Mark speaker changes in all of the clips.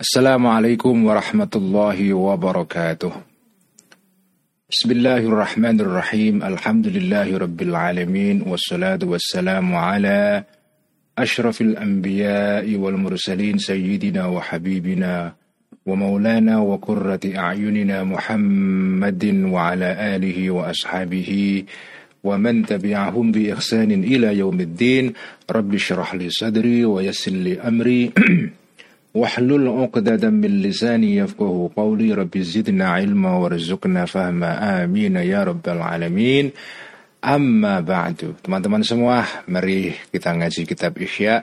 Speaker 1: Assalamualaikum warahmatullahi wabarakatuh. Bismillahirrahmanirrahim. Alhamdulillahi rabbil alamin wassalatu wassalamu ala asyrafil anbiya'i wal mursalin sayyidina wa habibina wa maulana wa qurrati a'yunina Muhammadin wa ala alihi wa ashabihi ومن تبعهم بإحسان إلى يوم الدين رب اشرح لي صدري ويسر لي أمري واحلل عقدة من لساني يفقه قولي رب زدنا علما وارزقنا فهما آمين يا رب العالمين Amma ba'du Teman-teman semua Mari kita ngaji kitab Ihya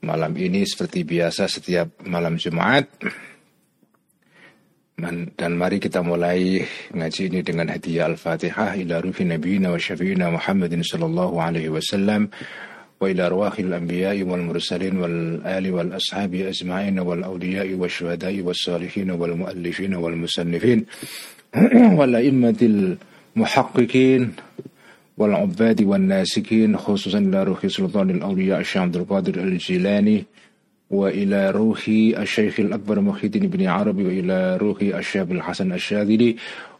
Speaker 1: Malam ini seperti biasa Setiap malam Jumat dan mari kita mulai ngaji ini dengan hadiah Al-Fatihah ila ruhi nabiyina wa syafi'ina Muhammadin sallallahu alaihi wasallam wa ila arwahil anbiya'i wal mursalin wal ali wal ashabi ajma'in wal awliya'i wal syuhada'i wal salihin wal muallifin wal musannifin wal a'immatil muhaqqiqin wal ubadi wal nasikin khususan ila ruhi sultanil awliya' Syekh Abdul Qadir Al-Jilani وإلى روح الشيخ الأكبر محي الدين بن عربي وإلى روح الشاب الحسن الشاذلي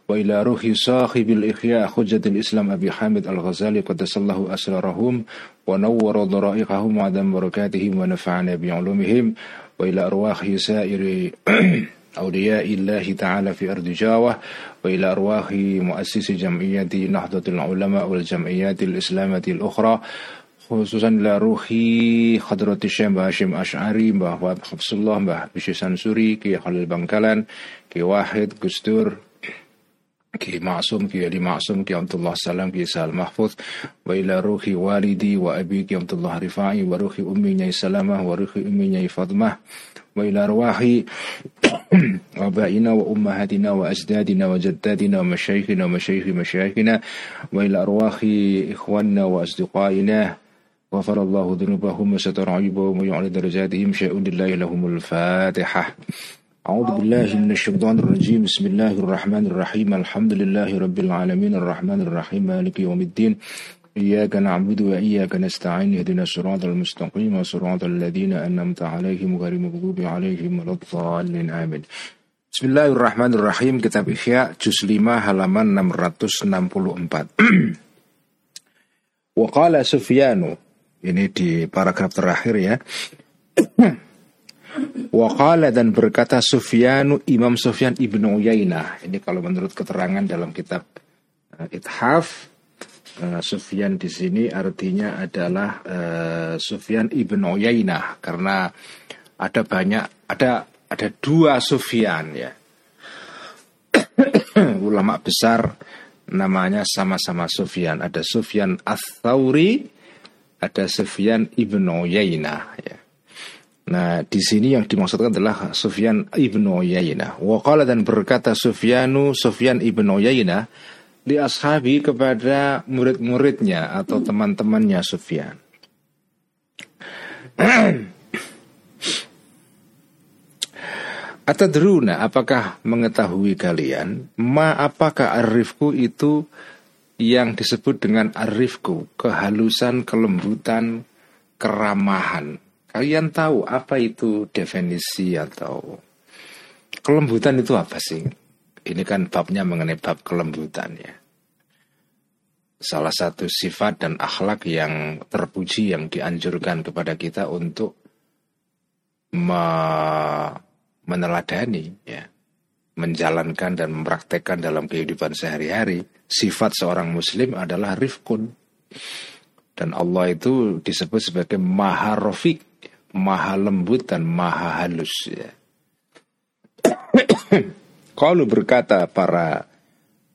Speaker 1: وإلى روح صاحب الإخياء حجة الإسلام أبي حامد الغزالي قدس الله أسرارهم ونور ضرائقهم وعدم بركاتهم ونفعنا بعلومهم وإلى أرواح سائر أولياء الله تعالى في أرض جاوة وإلى أرواح مؤسس جمعية نهضة العلماء والجمعيات الإسلامة الأخرى khususan ila ruhi hadrati Syekh Mbah Hashim Ash'ari, Mbah Wahab Hafsullah, Mbah Bishi Sansuri, Ki Khalil Bangkalan, Ki Wahid, Gustur, Ki Ma'sum, Ki Ali Ma'sum, Ki Abdullah Salam, Ki Sahal Mahfuz, wa ila ruhi walidi wa abi Ki Abdullah Rifai, wa ruhi ummi Nyai Salamah, wa ruhi ummi Nyai Fadmah, wa ila ruhi وابائنا وأمهاتنا وأجدادنا وجدادنا ومشايخنا ومشايخ مشايخنا وإلى أرواح إخواننا وأصدقائنا غفر الله ذنوبهم وستر عيوبهم ويعلي درجاتهم. شيء لله لهم الفاتحة. أعوذ بالله من الشيطان الرجيم. بسم الله الرحمن الرحيم. الحمد لله رب العالمين. الرحمن الرحيم. مالك يوم الدين. إياك نعبد وإياك نستعين. اهدنا الصراط المستقيم صراط الذين أنعمت عليهم غير المغضوب عليهم ولا الضالين. آمين. Bismillahirrahmanirrahim Kitab Ihya Juz 5 halaman 664 Waqala Sufyanu Ini di paragraf terakhir ya. Waqala dan berkata Sufyanu Imam Sufyan ibnu Uyainah. Ini kalau menurut keterangan dalam kitab uh, Ithaf uh, Sufyan di sini artinya adalah uh, Sufyan ibnu Uyainah karena ada banyak ada ada dua Sufyan ya. Ulama besar namanya sama-sama Sufyan. Ada Sufyan Ats-Tsauri ada Sufyan ibnu Uyainah ya. Nah, di sini yang dimaksudkan adalah Sufyan ibnu Uyainah. Waqala dan berkata Sufyanu Sufyan ibnu Uyainah di ashabi kepada murid-muridnya atau teman-temannya Sufyan. Atadruna apakah mengetahui kalian ma apakah arifku itu yang disebut dengan arifku, kehalusan, kelembutan, keramahan. Kalian tahu apa itu definisi atau kelembutan itu apa sih? Ini kan babnya mengenai bab kelembutan ya. Salah satu sifat dan akhlak yang terpuji yang dianjurkan kepada kita untuk me meneladani ya menjalankan dan mempraktekkan dalam kehidupan sehari-hari, sifat seorang muslim adalah rifkun. Dan Allah itu disebut sebagai maha rofik, maha lembut dan maha halus. Ya. Kalau berkata para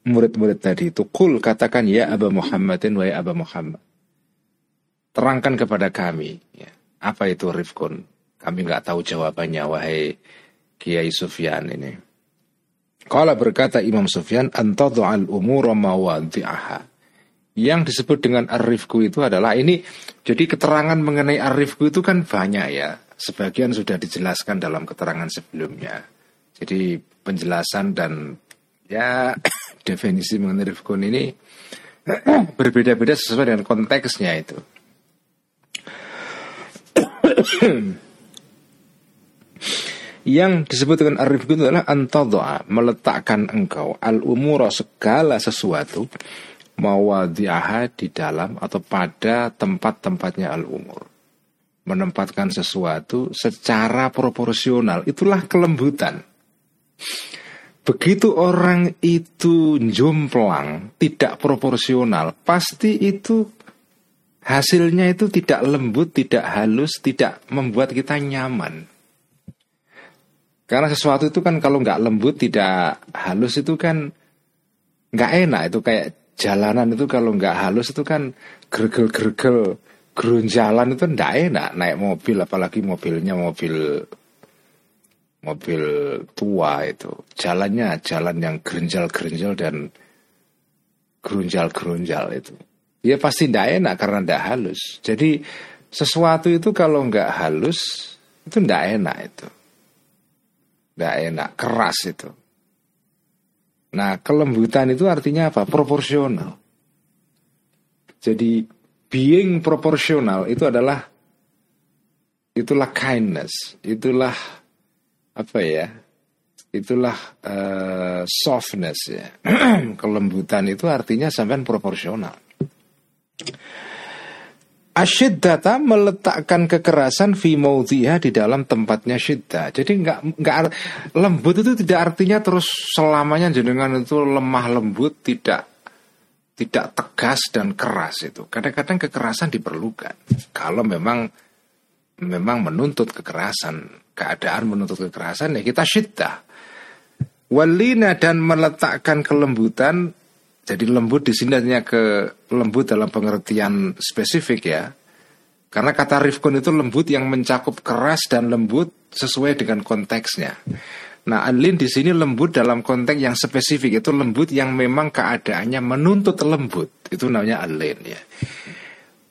Speaker 1: murid-murid tadi itu, kul katakan ya Aba Muhammadin wa ya Aba Muhammad. Terangkan kepada kami, ya, apa itu rifkun. Kami nggak tahu jawabannya, wahai Kiai Sufyan ini. Kala berkata Imam Sufyan, al umur mawadhi'aha. Yang disebut dengan arifku itu adalah ini, jadi keterangan mengenai arifku itu kan banyak ya. Sebagian sudah dijelaskan dalam keterangan sebelumnya. Jadi penjelasan dan ya definisi mengenai rifkun ini berbeda-beda sesuai dengan konteksnya itu. Yang disebut dengan arif itu adalah antadha meletakkan engkau al umur segala sesuatu mawadi'aha di dalam atau pada tempat-tempatnya al umur. Menempatkan sesuatu secara proporsional itulah kelembutan. Begitu orang itu jomplang, tidak proporsional, pasti itu hasilnya itu tidak lembut, tidak halus, tidak membuat kita nyaman. Karena sesuatu itu kan kalau nggak lembut, tidak halus itu kan nggak enak. Itu kayak jalanan itu kalau nggak halus itu kan gergel-gergel gerunjalan itu nggak enak. Naik mobil apalagi mobilnya mobil mobil tua itu. Jalannya jalan yang gerenjal-gerenjal dan gerunjal-gerunjal itu. Ya pasti tidak enak karena tidak halus. Jadi sesuatu itu kalau nggak halus itu tidak enak itu. Tidak enak, keras itu. Nah, kelembutan itu artinya apa? Proporsional. Jadi being proporsional itu adalah itulah kindness, itulah apa ya? Itulah uh, softness ya. Kelembutan itu artinya sampai proporsional. Asyiddata meletakkan kekerasan fi maudhiha di dalam tempatnya syiddah. Jadi nggak nggak lembut itu tidak artinya terus selamanya jenengan itu lemah lembut, tidak tidak tegas dan keras itu. Kadang-kadang kekerasan diperlukan. Kalau memang memang menuntut kekerasan, keadaan menuntut kekerasan ya kita syiddah. Walina dan meletakkan kelembutan jadi lembut di sini hanya ke lembut dalam pengertian spesifik ya. Karena kata rifkun itu lembut yang mencakup keras dan lembut sesuai dengan konteksnya. Nah, alin di sini lembut dalam konteks yang spesifik itu lembut yang memang keadaannya menuntut lembut. Itu namanya alin ya.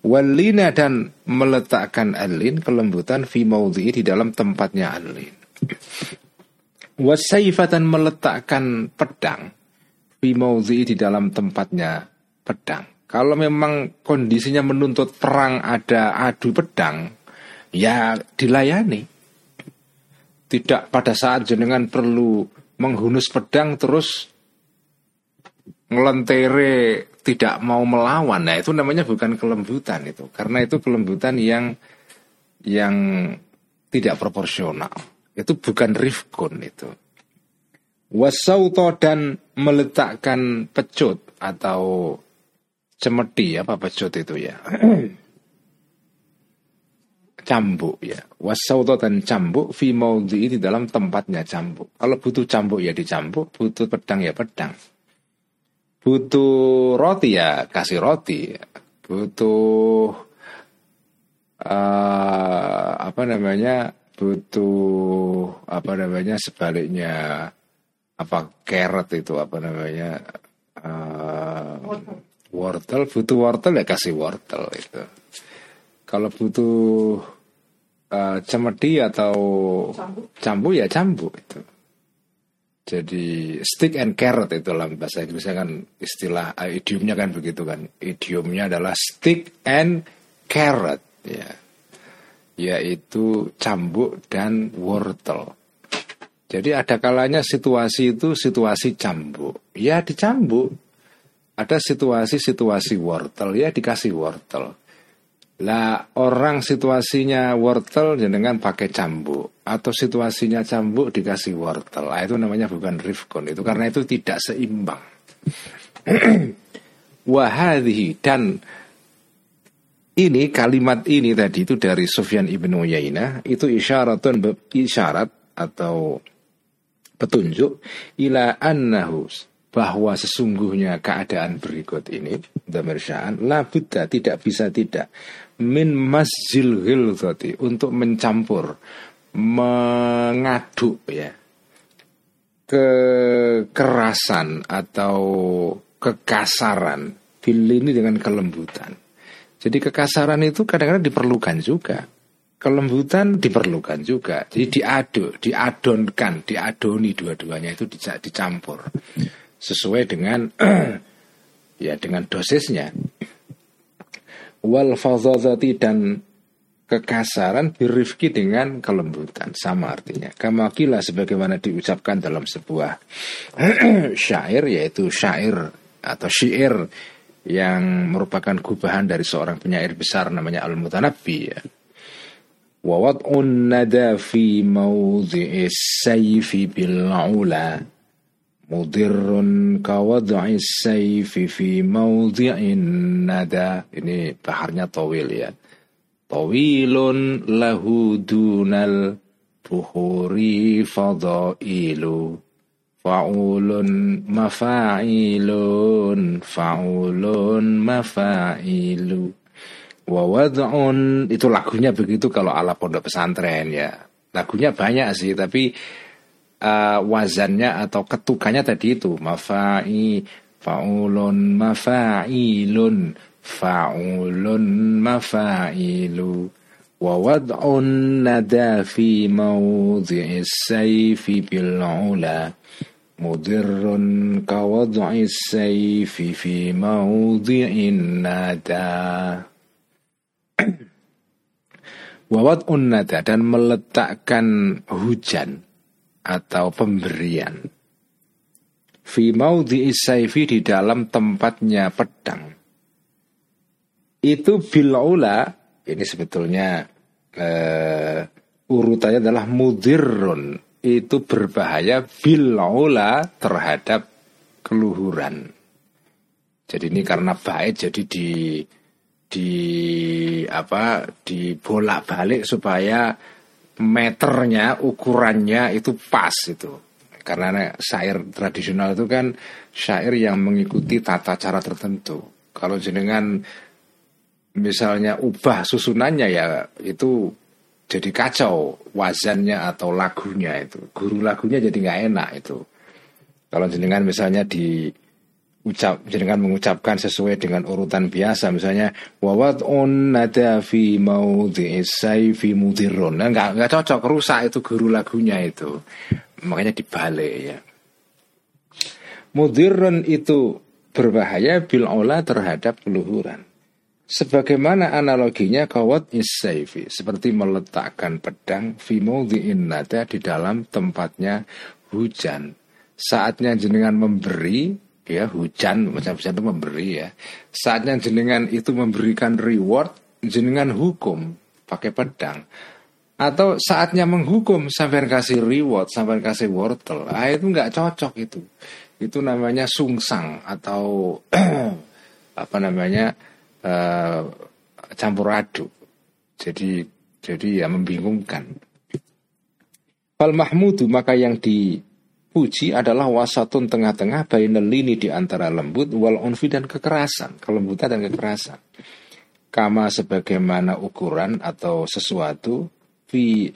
Speaker 1: Walina dan meletakkan alin kelembutan fi di dalam tempatnya alin. Wasaifatan meletakkan pedang Bimauzi di dalam tempatnya pedang. Kalau memang kondisinya menuntut perang ada adu pedang, ya dilayani. Tidak pada saat jenengan perlu menghunus pedang terus ngelentere tidak mau melawan. Nah, itu namanya bukan kelembutan itu. Karena itu kelembutan yang yang tidak proporsional. Itu bukan rifkun itu. Wasauto dan meletakkan pecut atau cemeti apa pecut itu ya. cambuk ya. Wasauto dan cambuk fi maudhi di dalam tempatnya cambuk. Kalau butuh cambuk ya dicambuk, butuh pedang ya pedang. Butuh roti ya kasih roti. Butuh uh, apa namanya? Butuh apa namanya sebaliknya apa carrot itu apa namanya uh, wortel. butuh wortel ya kasih wortel itu. Kalau butuh uh, cemeti atau cambu. ya cambu itu. Jadi stick and carrot itu dalam bahasa Inggrisnya kan istilah uh, idiomnya kan begitu kan. Idiomnya adalah stick and carrot ya. Yaitu cambuk dan wortel jadi ada kalanya situasi itu situasi cambuk. Ya dicambuk. Ada situasi-situasi wortel ya dikasih wortel. Lah orang situasinya wortel dengan pakai cambuk atau situasinya cambuk dikasih wortel. Nah, itu namanya bukan rifkon itu karena itu tidak seimbang. Wahadhi dan ini kalimat ini tadi itu dari Sufyan ibnu Uyainah itu isyaratun isyarat atau petunjuk ila annahu bahwa sesungguhnya keadaan berikut ini damir sya'an la buddha tidak bisa tidak min masjil ghilzati untuk mencampur mengaduk ya kekerasan atau kekasaran bil ini dengan kelembutan. Jadi kekasaran itu kadang-kadang diperlukan juga kelembutan diperlukan juga. Jadi diaduk, diadonkan, diadoni dua-duanya itu dicampur sesuai dengan ya dengan dosisnya. Wal fadzati dan kekasaran birifki dengan kelembutan sama artinya kamakila sebagaimana diucapkan dalam sebuah syair yaitu syair atau syair yang merupakan gubahan dari seorang penyair besar namanya Al-Mutanabbi ya. Wa wad'un nada fi mawdhi'is sayfi bil ula mudirrun ka wad'is sayfi fi mawdhi'in nada. Ini baharnya tawil ya. Tawilun lahu dunal buhuri fadailu Fa'ulun mafa'ilun Fa'ulun mafa'ilu Wa wad'un Itu lagunya begitu kalau ala pondok pesantren ya. Lagunya banyak sih tapi uh, Wazannya atau ketukannya tadi itu. Mafa'i Fa'ulun mafa'ilun fa'ulun mafa'ilu. Wad'un nada fi mawdhi'i sayfi bil ula. Mudirrun ka wad'i sayfi fi mawdhi'in nada wa wad'un nada dan meletakkan hujan atau pemberian. Fi maudhi'i sayfi di dalam tempatnya pedang. Itu bil'ula ini sebetulnya uh, urutannya adalah mudirun itu berbahaya bil'ula terhadap keluhuran. Jadi ini karena baik jadi di di apa dibolak-balik supaya meternya ukurannya itu pas itu. Karena syair tradisional itu kan syair yang mengikuti tata cara tertentu. Kalau jenengan misalnya ubah susunannya ya itu jadi kacau wazannya atau lagunya itu. Guru lagunya jadi nggak enak itu. Kalau jenengan misalnya di ucap jenengan mengucapkan sesuai dengan urutan biasa. Misalnya wawat on nada fi maudhi'is fi mudirun nah, nggak nggak cocok rusak itu guru lagunya itu. Makanya dibalik ya. Mudirun itu berbahaya bil terhadap keluhuran. Sebagaimana analoginya kawat isaifi seperti meletakkan pedang fi nada di dalam tempatnya hujan. Saatnya jenengan memberi ya hujan macam hujan itu memberi ya. Saatnya jenengan itu memberikan reward jenengan hukum pakai pedang. Atau saatnya menghukum sampai kasih reward, sampai kasih wortel. Ah itu nggak cocok itu. Itu namanya sungsang atau apa namanya? uh, campur aduk. Jadi jadi ya membingungkan. Fal mahmudu maka yang dipuji adalah wasatun tengah-tengah bainal lini di antara lembut wal unfi dan kekerasan, kelembutan dan kekerasan. Kama sebagaimana ukuran atau sesuatu fi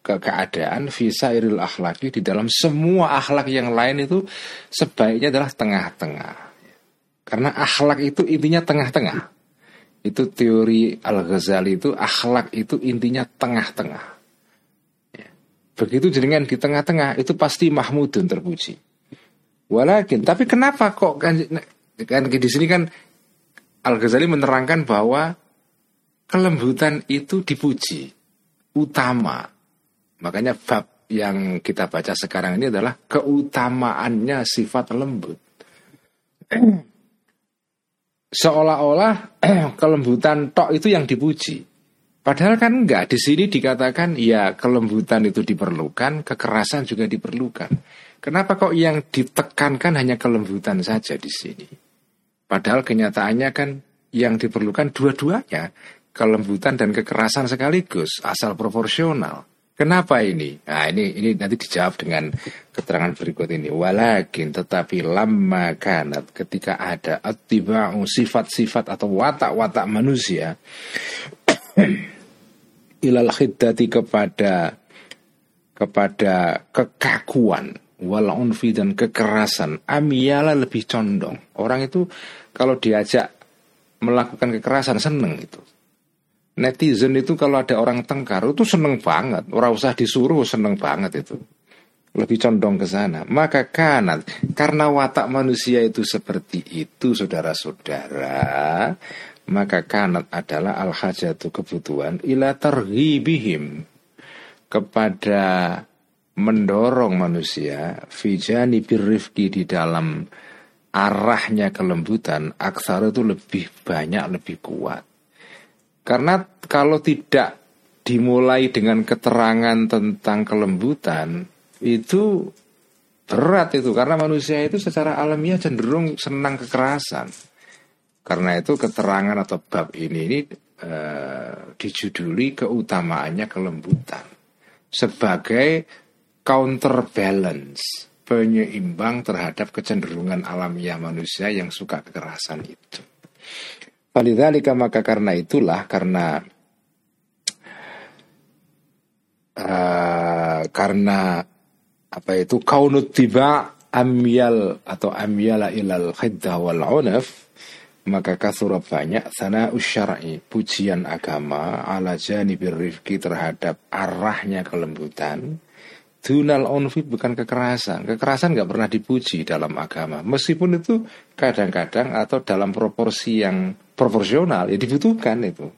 Speaker 1: ke keadaan visa iril akhlaki di dalam semua akhlak yang lain itu sebaiknya adalah tengah-tengah. Karena akhlak itu intinya tengah-tengah. Itu teori Al-Ghazali itu akhlak itu intinya tengah-tengah. Begitu jenengan di tengah-tengah itu pasti mahmudun terpuji. Walakin, tapi kenapa kok kan, kan di sini kan Al-Ghazali menerangkan bahwa kelembutan itu dipuji utama. Makanya bab yang kita baca sekarang ini adalah keutamaannya sifat lembut seolah-olah kelembutan tok itu yang dipuji. Padahal kan enggak, di sini dikatakan ya kelembutan itu diperlukan, kekerasan juga diperlukan. Kenapa kok yang ditekankan hanya kelembutan saja di sini? Padahal kenyataannya kan yang diperlukan dua-duanya, kelembutan dan kekerasan sekaligus, asal proporsional. Kenapa ini? Nah ini ini nanti dijawab dengan keterangan berikut ini. Walakin tetapi lama kanat ketika ada atibau sifat-sifat atau watak-watak manusia ilal khiddati kepada kepada kekakuan wal unfi dan kekerasan amiyala lebih condong. Orang itu kalau diajak melakukan kekerasan seneng itu netizen itu kalau ada orang tengkar itu seneng banget, orang usah disuruh seneng banget itu. Lebih condong ke sana. Maka kanat karena watak manusia itu seperti itu, saudara-saudara, maka kanat adalah al hajatu kebutuhan ila terhibihim kepada mendorong manusia fijani birrifki di dalam arahnya kelembutan aksara itu lebih banyak lebih kuat. Karena kalau tidak dimulai dengan keterangan tentang kelembutan itu berat itu. Karena manusia itu secara alamiah cenderung senang kekerasan karena itu keterangan atau bab ini ini uh, dijuduli keutamaannya kelembutan sebagai counterbalance penyeimbang terhadap kecenderungan alamiah manusia yang suka kekerasan itu. Walidhalika maka karena itulah karena uh, karena apa itu kaunut tiba amyal atau amyala ilal khiddah wal unaf maka kasura banyak. Sana usyara'i pujian agama ala janibir rifki terhadap arahnya kelembutan. Dunal onfi bukan kekerasan. Kekerasan nggak pernah dipuji dalam agama. Meskipun itu kadang-kadang atau dalam proporsi yang proporsional ya dibutuhkan itu.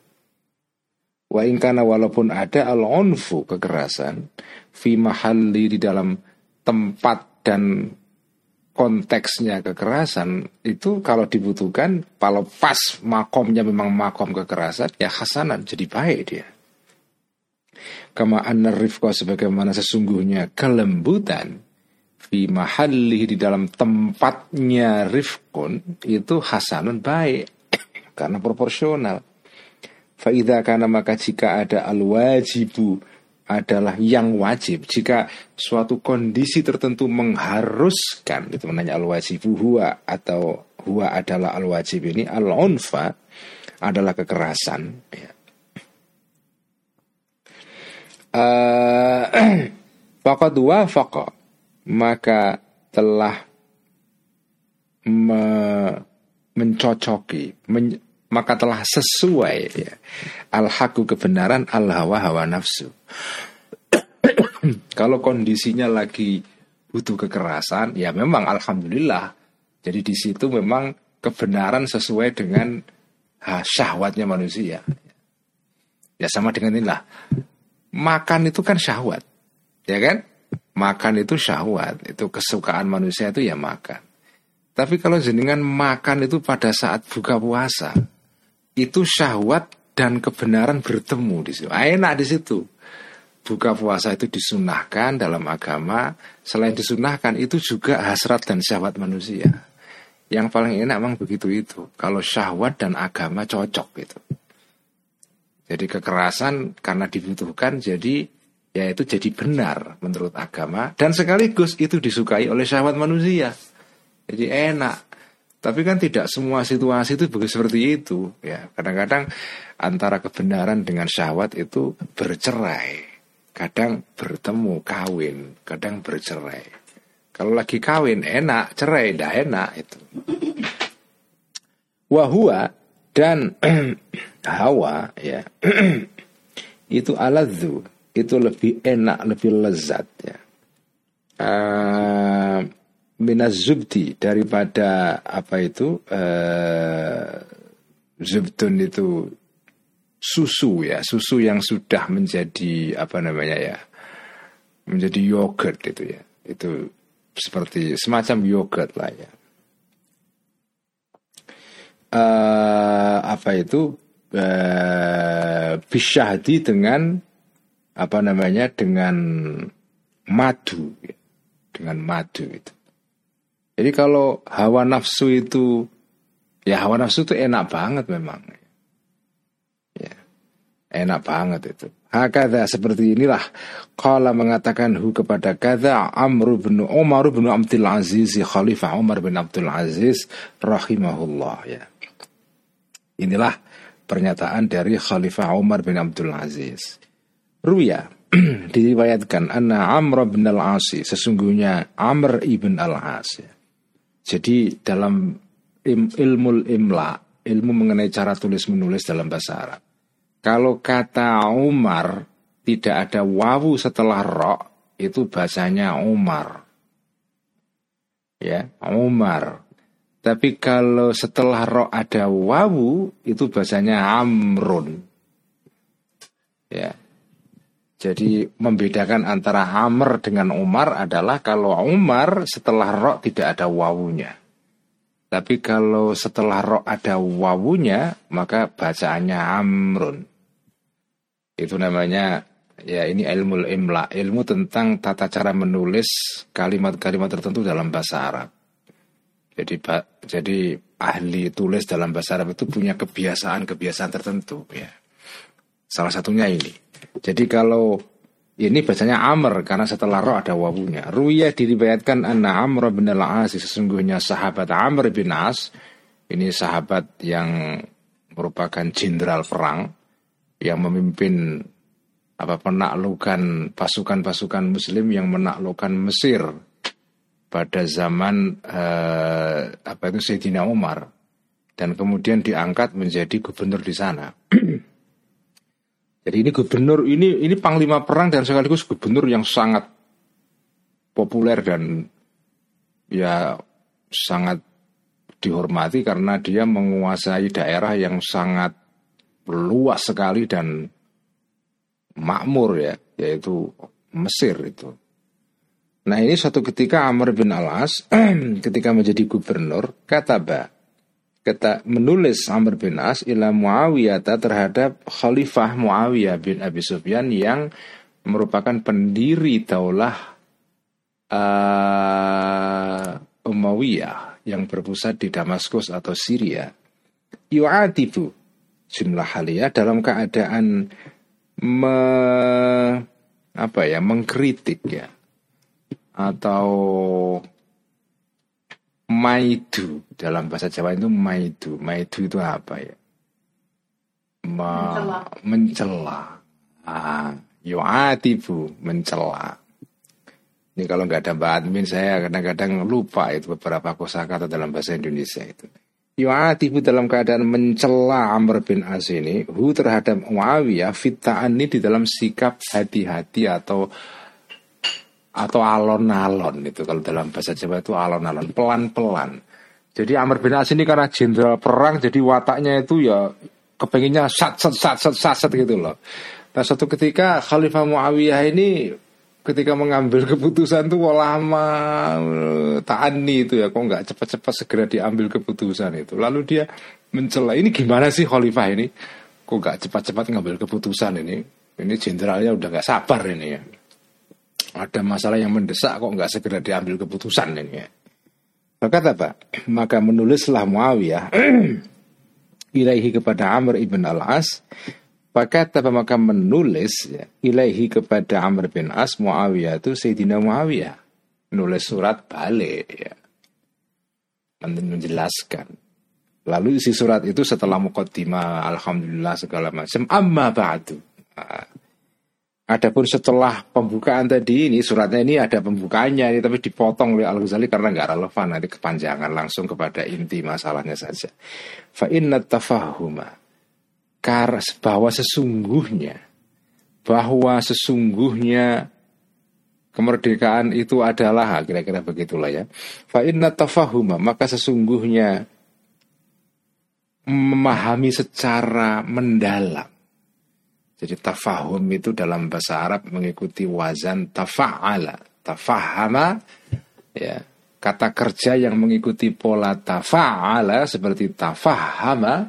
Speaker 1: Wa ingkana walaupun ada al onfu kekerasan fi mahalli di dalam tempat dan konteksnya kekerasan itu kalau dibutuhkan kalau pas makomnya memang makom kekerasan ya hasanan jadi baik dia. Kama anna sebagaimana sesungguhnya kelembutan fi mahalli di dalam tempatnya rifkun itu hasanun baik karena proporsional. Faidah karena maka jika ada al wajibu adalah yang wajib jika suatu kondisi tertentu mengharuskan itu menanya al wajib huwa atau huwa adalah al wajib ini al unfa adalah kekerasan ya. uh, dua wafaqa maka telah me, mencocoki men, maka telah sesuai ya, al haku kebenaran al hawa hawa nafsu. Kalau kondisinya lagi butuh kekerasan ya memang alhamdulillah. Jadi di situ memang kebenaran sesuai dengan ha, syahwatnya manusia. Ya sama dengan inilah. Makan itu kan syahwat ya kan? Makan itu syahwat itu kesukaan manusia itu ya makan. Tapi kalau jenengan makan itu pada saat buka puasa itu syahwat dan kebenaran bertemu di situ. Ah, enak di situ. Buka puasa itu disunahkan dalam agama. Selain disunahkan itu juga hasrat dan syahwat manusia. Yang paling enak memang begitu itu. Kalau syahwat dan agama cocok gitu. Jadi kekerasan karena dibutuhkan jadi ya itu jadi benar menurut agama dan sekaligus itu disukai oleh syahwat manusia. Jadi enak tapi kan tidak semua situasi itu begitu seperti itu. Ya, kadang-kadang antara kebenaran dengan syahwat itu bercerai. Kadang bertemu, kawin, kadang bercerai. Kalau lagi kawin enak, cerai tidak enak itu. Wahua dan hawa ya itu aladzu itu lebih enak, lebih lezat ya. Uh, minas zubdi daripada apa itu uh, zubtun itu susu ya susu yang sudah menjadi apa namanya ya menjadi yogurt itu ya. Itu seperti semacam yogurt lah ya. Uh, apa itu uh, bisyahdi dengan apa namanya dengan madu ya. dengan madu itu jadi kalau hawa nafsu itu ya hawa nafsu itu enak banget memang. Ya. Enak banget itu. Hakada seperti inilah Kala mengatakan hu kepada kata Amr bin Umar bin Abdul Aziz Khalifah Umar bin Abdul Aziz Rahimahullah ya. Inilah pernyataan dari Khalifah Umar bin Abdul Aziz Ruya diriwayatkan anna Amr bin Al-Asi sesungguhnya Amr ibn Al-As ya. Jadi dalam ilmu imla, ilmu mengenai cara tulis menulis dalam bahasa Arab. Kalau kata Umar tidak ada wawu setelah ro, itu bahasanya Umar. Ya, Umar. Tapi kalau setelah ro ada wawu itu bahasanya amrun. Ya. Jadi membedakan antara Amr dengan Umar adalah kalau Umar setelah ro tidak ada wawunya. Tapi kalau setelah ro ada wawunya maka bacaannya Amrun. Itu namanya ya ini ilmu imla, ilmu tentang tata cara menulis kalimat-kalimat tertentu dalam bahasa Arab. Jadi jadi ahli tulis dalam bahasa Arab itu punya kebiasaan-kebiasaan tertentu ya. Salah satunya ini. Jadi kalau ini bacanya Amr karena setelah roh ada wawunya. Ruya diriwayatkan anna Amr bin al-As sesungguhnya sahabat Amr bin As ini sahabat yang merupakan jenderal perang yang memimpin apa penaklukan pasukan-pasukan muslim yang menaklukkan Mesir pada zaman eh, apa itu Sayyidina Umar dan kemudian diangkat menjadi gubernur di sana. Jadi ini gubernur ini ini panglima perang dan sekaligus gubernur yang sangat populer dan ya sangat dihormati karena dia menguasai daerah yang sangat luas sekali dan makmur ya, yaitu Mesir itu. Nah ini suatu ketika Amr bin Al-As ketika menjadi gubernur kata ba kata menulis Amr bin As ila Muawiyah terhadap Khalifah Muawiyah bin Abi Sufyan yang merupakan pendiri daulah uh, Umayyah yang berpusat di Damaskus atau Syria. Yu'atibu jumlah haliyah dalam keadaan me, apa ya mengkritik ya atau maidu dalam bahasa Jawa itu maidu maidu itu apa ya? Ma, mencela. Ah, yu'atibu mencela. Ini kalau nggak ada Mbak Admin saya kadang-kadang lupa itu beberapa kosakata dalam bahasa Indonesia itu. Yu'atibu dalam keadaan mencela Amr bin As ini Hu terhadap Muawiyah Fitaan ini di dalam sikap hati-hati atau Atau alon-alon itu Kalau dalam bahasa Jawa itu alon-alon Pelan-pelan. Jadi Amr bin As ini karena jenderal perang Jadi wataknya itu ya Kepenginnya sat sat sat sat sat, sat gitu loh. Nah suatu ketika Khalifah Muawiyah ini ketika mengambil keputusan tuh lama taani itu ya kok nggak cepat-cepat segera diambil keputusan itu? Lalu dia mencela ini gimana sih khalifah ini? Kok nggak cepat-cepat ngambil keputusan ini? Ini jenderalnya udah nggak sabar ini ya ada masalah yang mendesak kok nggak segera diambil keputusan ini ya maka apa maka menulislah Muawiyah ilaihi kepada Amr ibn al-As maka maka menulis ya, ilahi kepada Amr bin As Muawiyah itu Sayyidina Muawiyah. Menulis surat balik ya. Menjelaskan. Lalu isi surat itu setelah mukaddimah Alhamdulillah segala macam Amma ba'du nah, Adapun setelah pembukaan tadi ini suratnya ini ada pembukaannya ini tapi dipotong oleh Al Ghazali karena nggak relevan nanti kepanjangan langsung kepada inti masalahnya saja. Fa inna tafahuma bahwa sesungguhnya bahwa sesungguhnya kemerdekaan itu adalah kira-kira begitulah ya. Fa inna tafahuma maka sesungguhnya memahami secara mendalam. Jadi tafahum itu dalam bahasa Arab mengikuti wazan tafa'ala. Tafahama ya kata kerja yang mengikuti pola tafa'ala seperti tafahama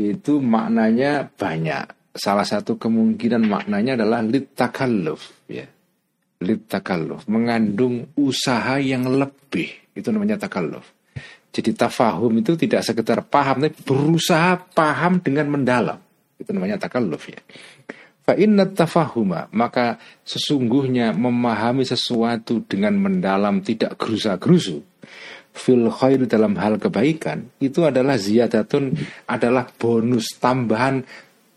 Speaker 1: itu maknanya banyak. Salah satu kemungkinan maknanya adalah litakalluf ya. Litakalluf mengandung usaha yang lebih. Itu namanya takalluf. Jadi tafahum itu tidak sekedar paham tapi berusaha paham dengan mendalam. Itu namanya takalluf ya. Fa inna tafahuma maka sesungguhnya memahami sesuatu dengan mendalam tidak gerusa-gerusu. Fil khair dalam hal kebaikan itu adalah ziyadatun adalah bonus tambahan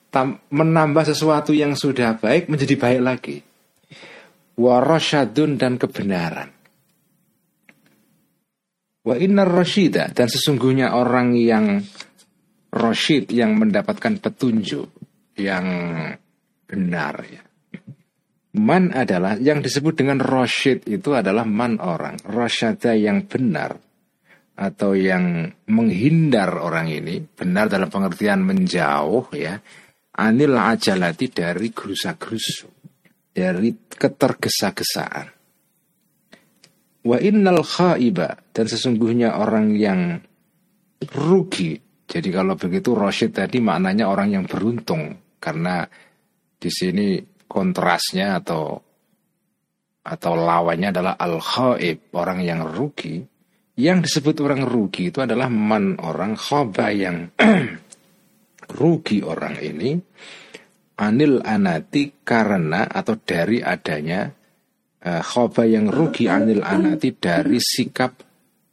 Speaker 1: tam, menambah sesuatu yang sudah baik menjadi baik lagi. Warasyadun dan kebenaran. Wa rasyida dan sesungguhnya orang yang rasyid yang mendapatkan petunjuk yang benar ya. Man adalah yang disebut dengan rasyid itu adalah man orang, rasyada yang benar atau yang menghindar orang ini benar dalam pengertian menjauh ya anil ajalati dari gerusa-gerusu dari ketergesa-gesaan. Wa innal khaiba dan sesungguhnya orang yang rugi jadi kalau begitu Roshid tadi maknanya orang yang beruntung. Karena di sini kontrasnya atau atau lawannya adalah al khaib orang yang rugi. Yang disebut orang rugi itu adalah man orang khoba yang rugi orang ini. Anil anati karena atau dari adanya uh, yang rugi anil anati dari sikap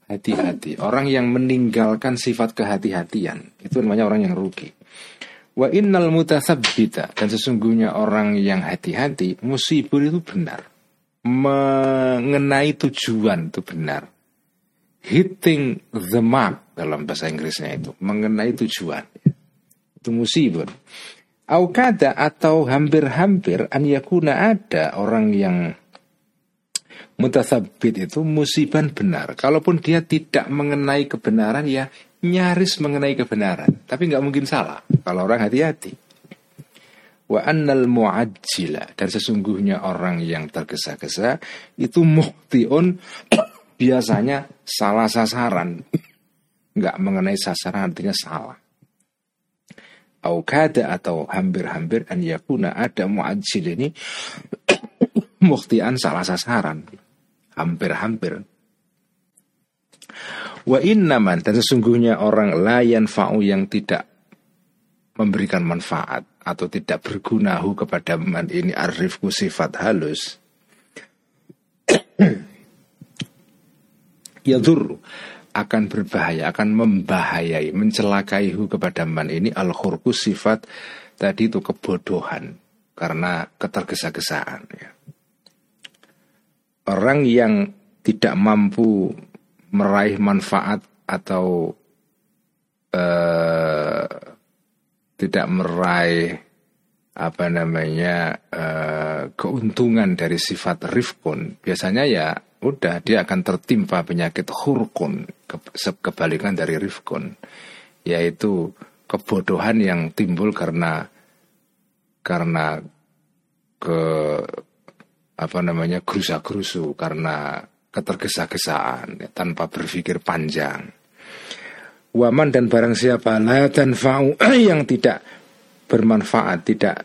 Speaker 1: hati-hati. Orang yang meninggalkan sifat kehati-hatian itu namanya orang yang rugi. Wa innal mutatsabbita dan sesungguhnya orang yang hati-hati musibah itu benar. Mengenai tujuan itu benar. Hitting the mark dalam bahasa Inggrisnya itu mengenai tujuan. Itu musibah. Aukada atau hampir-hampir an yakuna ada orang yang mutasabit itu musibah benar. Kalaupun dia tidak mengenai kebenaran ya nyaris mengenai kebenaran. Tapi nggak mungkin salah kalau orang hati-hati. Wa annal mu'ajjila dan sesungguhnya orang yang tergesa-gesa itu muhtiun biasanya salah sasaran. Nggak mengenai sasaran artinya salah. Aukada atau hampir-hampir an yakuna ada mu'ajjil ini muhtian salah sasaran hampir-hampir. Wa innaman dan sesungguhnya orang layan fa'u yang tidak memberikan manfaat atau tidak bergunahu kepada man ini arifku sifat halus. Yadur akan berbahaya, akan membahayai, mencelakaihu kepada man ini al sifat tadi itu kebodohan karena ketergesa-gesaan ya orang yang tidak mampu meraih manfaat atau uh, tidak meraih apa namanya uh, keuntungan dari sifat rifkun biasanya ya udah dia akan tertimpa penyakit hurkun ke, kebalikan dari rifkun yaitu kebodohan yang timbul karena karena ke apa namanya gerusa-gerusu karena ketergesa-gesaan ya, tanpa berpikir panjang. Waman dan barang siapa la fau yang tidak bermanfaat, tidak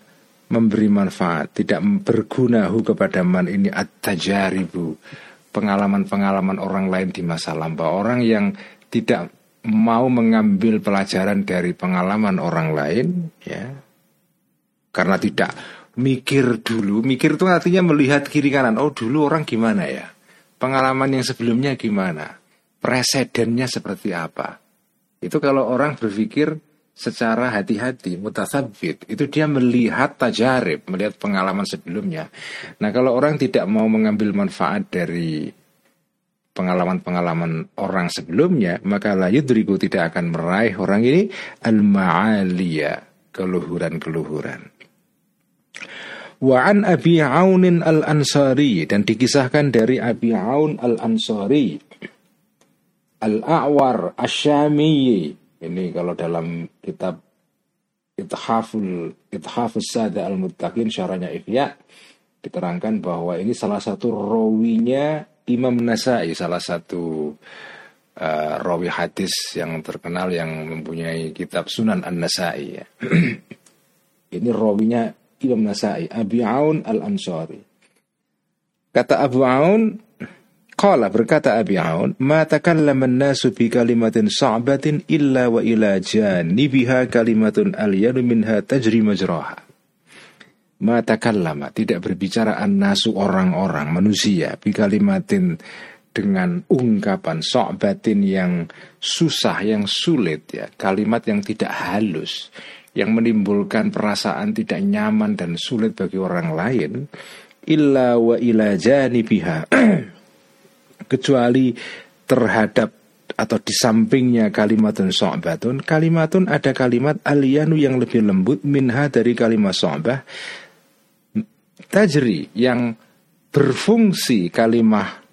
Speaker 1: memberi manfaat, tidak berguna hu kepada man ini at-tajaribu, pengalaman-pengalaman orang lain di masa lampau, orang yang tidak mau mengambil pelajaran dari pengalaman orang lain ya karena tidak mikir dulu. Mikir itu artinya melihat kiri kanan. Oh dulu orang gimana ya? Pengalaman yang sebelumnya gimana? Presidennya seperti apa? Itu kalau orang berpikir secara hati-hati, mutasabit, itu dia melihat tajarib, melihat pengalaman sebelumnya. Nah kalau orang tidak mau mengambil manfaat dari pengalaman-pengalaman orang sebelumnya, maka la yudriku tidak akan meraih orang ini al-ma'aliyah, keluhuran-keluhuran. Wa an Abi Aunin al-Ansari dan dikisahkan dari Abi Aun al-Ansari Al-A'war Asyami ini kalau dalam kitab Ithaful Ithafus Sada al-Muttaqin syarahnya Ihya diterangkan bahwa ini salah satu rawinya Imam Nasai salah satu uh, rawi hadis yang terkenal yang mempunyai kitab Sunan An-Nasai ya. ini rawinya Imam Nasai, Abi Aun Al-Ansari. Kata Abu Aun, Qala berkata Abi Aun, "Ma takallama an-nasu bi kalimatin sa'batin illa wa ila janibiha kalimatun alyanu minha tajri majraha." Ma takallama tidak berbicara an-nasu orang-orang manusia bi kalimatin dengan ungkapan sa'batin yang susah, yang sulit ya, kalimat yang tidak halus yang menimbulkan perasaan tidak nyaman dan sulit bagi orang lain illa wa ila janibiha. Kecuali terhadap atau di sampingnya kalimatun so'batun. Kalimatun ada kalimat aliyanu yang lebih lembut minha dari kalimat so'bah. Tajri yang berfungsi kalimat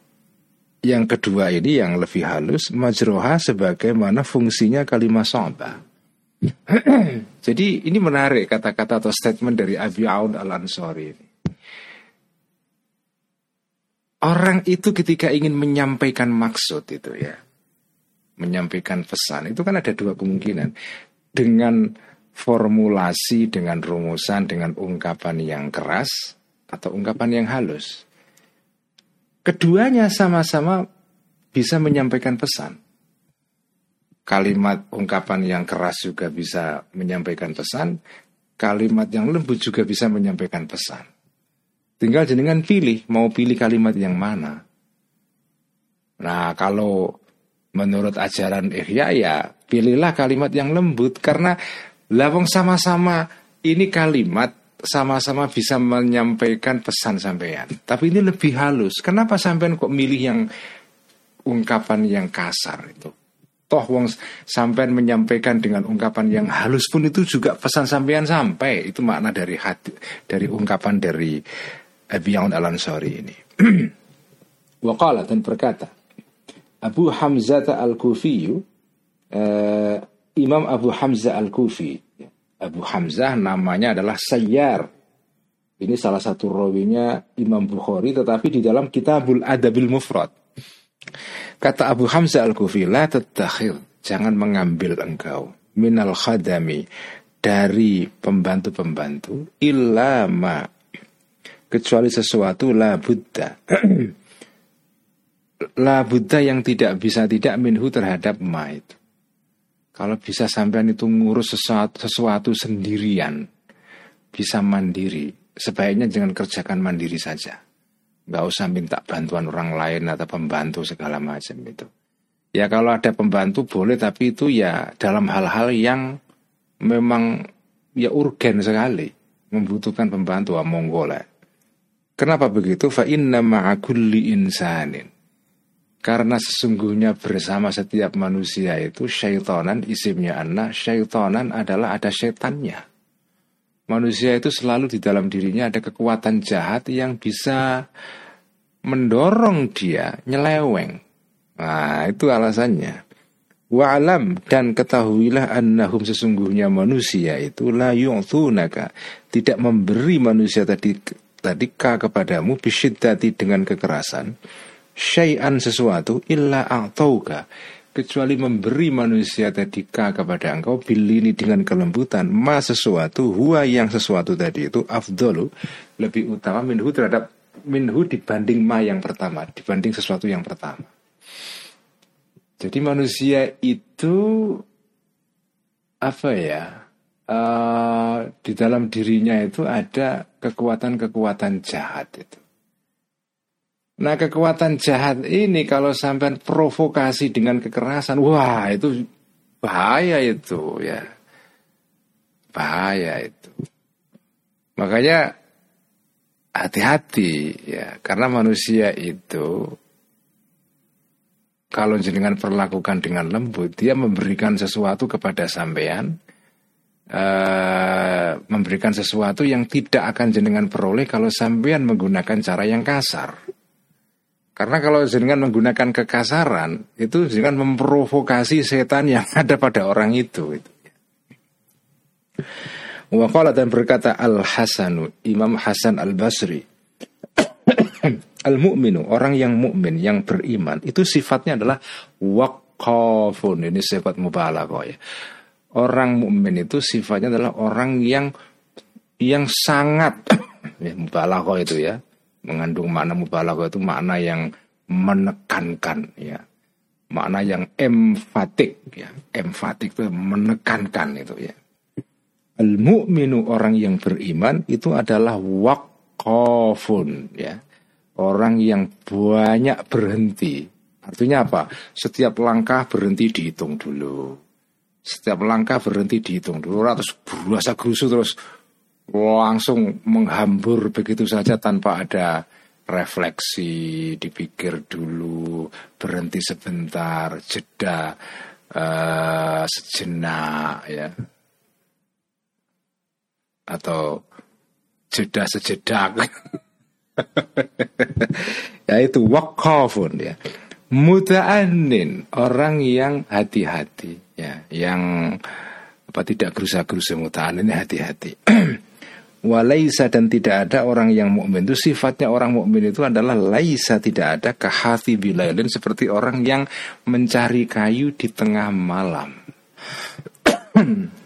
Speaker 1: yang kedua ini yang lebih halus majroha sebagaimana fungsinya kalimat soba. Jadi ini menarik kata-kata atau statement dari Abi Aun al Ansori. Orang itu ketika ingin menyampaikan maksud itu ya, menyampaikan pesan itu kan ada dua kemungkinan. Dengan formulasi, dengan rumusan, dengan ungkapan yang keras atau ungkapan yang halus. Keduanya sama-sama bisa menyampaikan pesan. Kalimat ungkapan yang keras juga bisa menyampaikan pesan, kalimat yang lembut juga bisa menyampaikan pesan. Tinggal jenengan pilih, mau pilih kalimat yang mana. Nah, kalau menurut ajaran Ihya ya pilihlah kalimat yang lembut karena lawang sama-sama ini kalimat sama-sama bisa menyampaikan pesan sampean. Tapi ini lebih halus. Kenapa sampean kok milih yang ungkapan yang kasar itu? Toh wong sampean menyampaikan dengan ungkapan yang halus pun itu juga pesan sampean sampai. Itu makna dari hati dari ungkapan dari Abiyaun Al Ansari ini. Waqala dan berkata Abu Hamzah Al-Kufi uh, Imam Abu Hamzah Al-Kufi Abu Hamzah namanya adalah Sayyar. Ini salah satu rawinya Imam Bukhari tetapi di dalam Kitabul Adabil Mufrad. Kata Abu Hamzah Al-Kufi, la tetakhir, jangan mengambil engkau minal khadami dari pembantu-pembantu illa ma kecuali sesuatu la buddha la buddha yang tidak bisa tidak minhu terhadap ma itu. Kalau bisa sampean itu ngurus sesuatu, sesuatu sendirian, bisa mandiri, sebaiknya jangan kerjakan mandiri saja. Gak usah minta bantuan orang lain atau pembantu segala macam itu. Ya kalau ada pembantu boleh, tapi itu ya dalam hal-hal yang memang ya urgen sekali, membutuhkan pembantu, ah, monggo. Kenapa begitu? Fa inna ma'akulli insanin. Karena sesungguhnya bersama setiap manusia itu syaitonan isimnya anak syaitonan adalah ada syaitannya. Manusia itu selalu di dalam dirinya ada kekuatan jahat yang bisa mendorong dia nyeleweng. Nah itu alasannya. Wa'alam dan ketahuilah annahum sesungguhnya manusia itu la yu'thunaka tidak memberi manusia tadi tadi kepadamu bisyiddati dengan kekerasan syai'an sesuatu illa a'tauka kecuali memberi manusia tadika kepada engkau bilini dengan kelembutan ma sesuatu huwa yang sesuatu tadi itu afdolu lebih utama minhu terhadap minhu dibanding ma yang pertama dibanding sesuatu yang pertama. Jadi manusia itu apa ya uh, di dalam dirinya itu ada kekuatan-kekuatan jahat itu Nah kekuatan jahat ini kalau sampai provokasi dengan kekerasan, wah itu bahaya itu ya, bahaya itu. Makanya hati-hati ya, karena manusia itu kalau jenengan perlakukan dengan lembut, dia memberikan sesuatu kepada sampean, uh, memberikan sesuatu yang tidak akan jenengan peroleh kalau sampean menggunakan cara yang kasar. Karena kalau jenengan menggunakan kekasaran, itu jenengan memprovokasi setan yang ada pada orang itu. Waqala dan berkata Al Hasanu Imam Hasan Al Basri Al Mukminu orang yang mukmin yang beriman itu sifatnya adalah waqafun ini sifat mubalaghah ya. Orang mukmin itu sifatnya adalah orang yang yang sangat ya, mubalaghah itu ya mengandung makna mubalaghah itu makna yang menekankan ya. Makna yang emfatik ya. Emfatik itu menekankan itu ya. Al mukminu orang yang beriman itu adalah waqafun ya. Orang yang banyak berhenti. Artinya apa? Setiap langkah berhenti dihitung dulu. Setiap langkah berhenti dihitung dulu. Terus berusaha gerusu terus langsung menghambur begitu saja tanpa ada refleksi, dipikir dulu, berhenti sebentar, jeda uh, sejenak ya. Atau jeda sejedak. ya itu wakafun ya. muta'annin orang yang hati-hati ya yang apa tidak gerusa-gerusa muta'annin hati-hati walaisa dan tidak ada orang yang mukmin. Itu sifatnya orang mukmin itu adalah laisa tidak ada kahati bilailin seperti orang yang mencari kayu di tengah malam.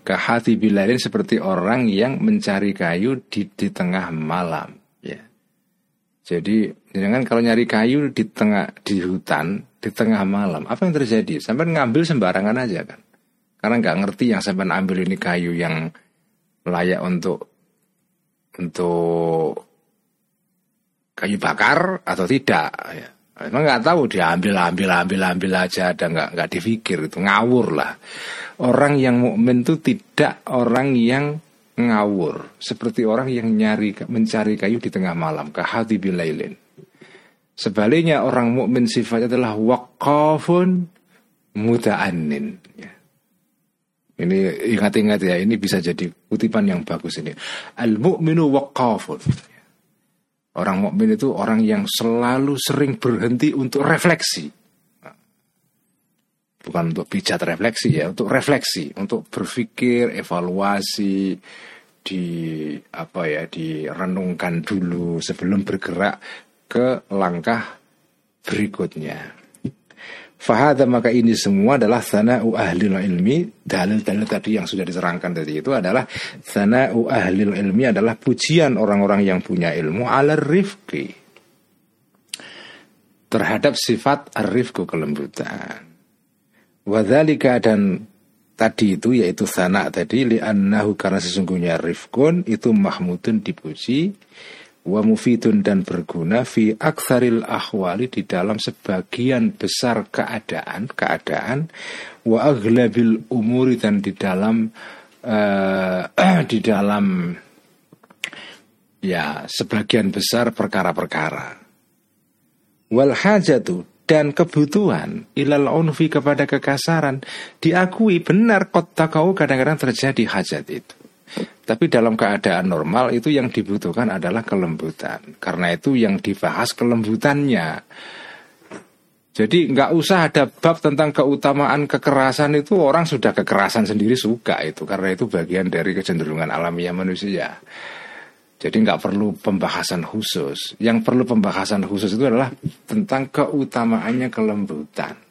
Speaker 1: Kahati bilailin seperti orang yang mencari kayu di, di tengah malam. Jadi jangan kalau nyari kayu di tengah di hutan di tengah malam, apa yang terjadi? Sampai ngambil sembarangan aja kan? Karena nggak ngerti yang sampai ambil ini kayu yang layak untuk untuk kayu bakar atau tidak. Ya. Emang nggak tahu dia ambil ambil ambil aja ada nggak nggak dipikir itu ngawur lah. Orang yang mukmin itu tidak orang yang ngawur seperti orang yang nyari mencari kayu di tengah malam hati bilailin sebaliknya orang mukmin sifatnya adalah waqafun muta'annin ya. Ini ingat-ingat ya ini bisa jadi kutipan yang bagus ini. Al mukminu waqafun orang mukmin itu orang yang selalu sering berhenti untuk refleksi. Bukan untuk pijat refleksi ya, untuk refleksi, untuk berpikir, evaluasi, di apa ya, direnungkan dulu sebelum bergerak ke langkah berikutnya. Fahada maka ini semua adalah sana'u ahli ilmi. Dalil-dalil tadi yang sudah diterangkan tadi itu adalah Sana'u ahli ilmi adalah pujian orang-orang yang punya ilmu Ala rifki Terhadap sifat arifku kelembutan. Wadhalika dan tadi itu yaitu sana tadi li'annahu karena sesungguhnya rifkun itu mahmudun dipuji wa mufidun dan berguna fi aktsaril ahwali di dalam sebagian besar keadaan keadaan wa aglabil umuri dan di dalam uh, di dalam ya sebagian besar perkara-perkara wal hajatu dan kebutuhan ilal unfi kepada kekasaran diakui benar kota kau kadang-kadang terjadi hajat itu. Tapi dalam keadaan normal itu yang dibutuhkan adalah kelembutan. Karena itu yang dibahas kelembutannya. Jadi nggak usah ada bab tentang keutamaan kekerasan itu orang sudah kekerasan sendiri suka itu karena itu bagian dari kecenderungan alamiah manusia. Jadi nggak perlu pembahasan khusus. Yang perlu pembahasan khusus itu adalah tentang keutamaannya kelembutan.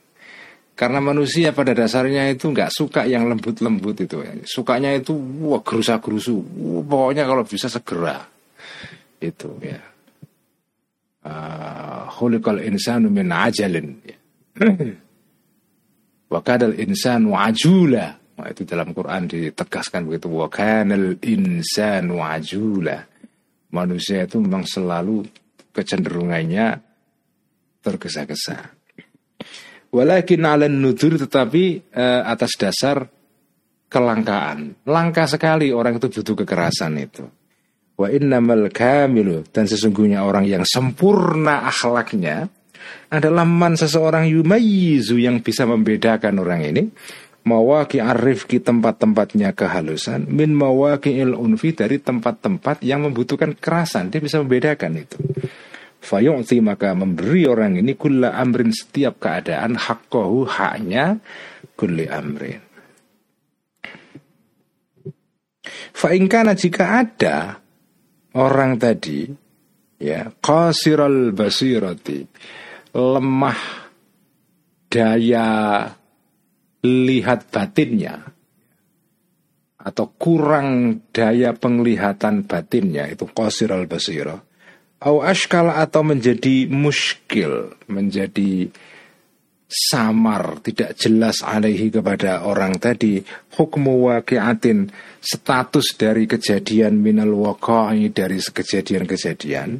Speaker 1: Karena manusia pada dasarnya itu nggak suka yang lembut-lembut itu. Sukanya itu wah gerusa-gerusu. Pokoknya kalau bisa segera. Itu ya. Ah, khuliqal insanu min ajalin. Ya. Wa kadal insanu ajula. Itu dalam Quran ditegaskan begitu. Wa kanal insanu ajula manusia itu memang selalu kecenderungannya tergesa-gesa. Walakin ala nudur tetapi uh, atas dasar kelangkaan. Langka sekali orang itu butuh kekerasan itu. Wa innamal kamilu dan sesungguhnya orang yang sempurna akhlaknya adalah man seseorang yumayizu yang bisa membedakan orang ini mawaki arifki tempat-tempatnya kehalusan min mawaki il unfi dari tempat-tempat yang membutuhkan kerasan dia bisa membedakan itu fayu'ti maka memberi orang ini kulla amrin setiap keadaan hakkohu haknya kulli amrin. Fa'ingkana jika ada orang tadi ya qasiral basirati lemah daya lihat batinnya atau kurang daya penglihatan batinnya itu qasir al basira au ashkal atau menjadi muskil menjadi samar tidak jelas alaihi kepada orang tadi. Hukmu waqi'atin status dari kejadian minal waqa'i dari kejadian-kejadian.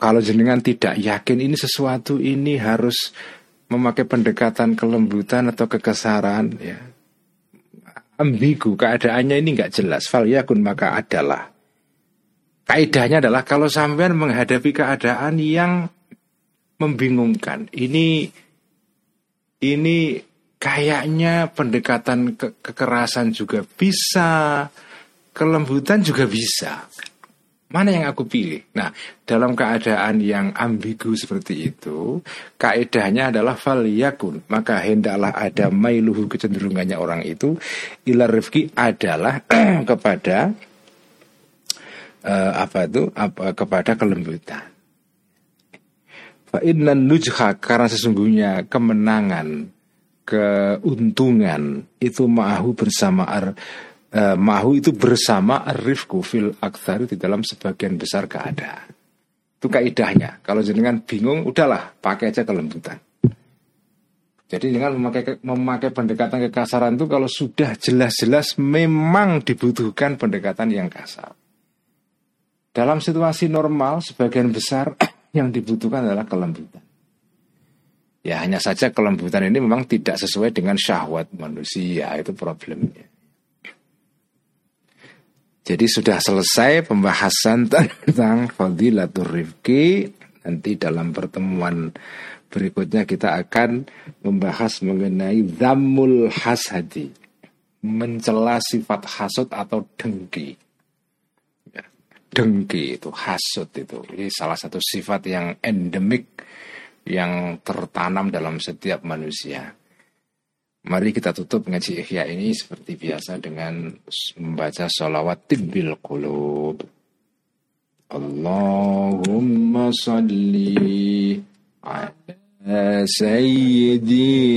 Speaker 1: Kalau jenengan tidak yakin ini sesuatu ini harus memakai pendekatan kelembutan atau kekesaran ya. Ambigu keadaannya ini nggak jelas. Fal yakun maka adalah kaidahnya adalah kalau sampean menghadapi keadaan yang membingungkan ini ini kayaknya pendekatan ke kekerasan juga bisa kelembutan juga bisa Mana yang aku pilih? Nah, dalam keadaan yang ambigu seperti itu, kaedahnya adalah fal yakun. Maka hendaklah ada mailuhu kecenderungannya orang itu ila rifki adalah kepada uh, apa itu? Apa kepada kelembutan. Fa nujha karena sesungguhnya kemenangan, keuntungan itu ma'ahu bersama ar, uh, mahu itu bersama arifku fil aktsari di dalam sebagian besar keadaan. Itu kaidahnya. Kalau jenengan bingung, udahlah pakai aja kelembutan. Jadi dengan memakai memakai pendekatan kekasaran itu kalau sudah jelas-jelas memang dibutuhkan pendekatan yang kasar. Dalam situasi normal sebagian besar yang dibutuhkan adalah kelembutan. Ya hanya saja kelembutan ini memang tidak sesuai dengan syahwat manusia itu problemnya. Jadi sudah selesai pembahasan tentang fadilatul rifki. Nanti dalam pertemuan berikutnya kita akan membahas mengenai zamul hasadi. Mencela sifat hasud atau dengki. Dengki itu, hasud itu. Ini salah satu sifat yang endemik yang tertanam dalam setiap manusia. Mari kita tutup ngaji ikhya ini seperti biasa dengan membaca sholawat tibbil qulub. Allahumma salli ala سيدنا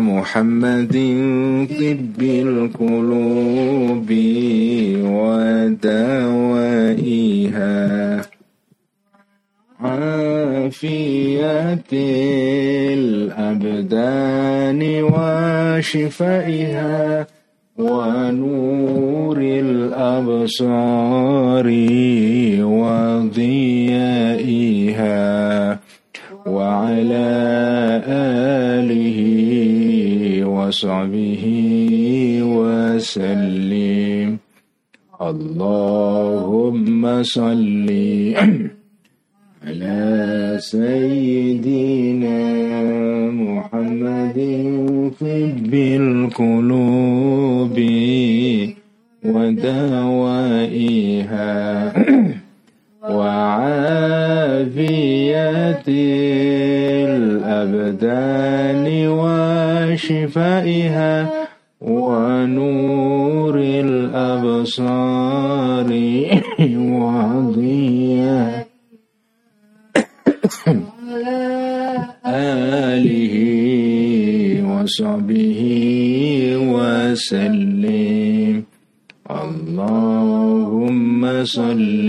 Speaker 1: محمد طب القلوب ودوائها. عافية الأبدان وشفائها ونور الأبصار وضيائها. وعلى آله وصحبه وسلم. اللهم صلِّ على سيدنا محمد طب القلوب ودوائها. وعافية الأبدان وشفائها ونور الأبصار وضيائها آله وصحبه وسلم. اللهم صل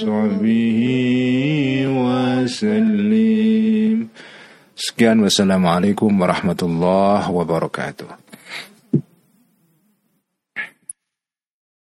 Speaker 1: وصحبه وسلم Sekian wassalamualaikum warahmatullahi wabarakatuh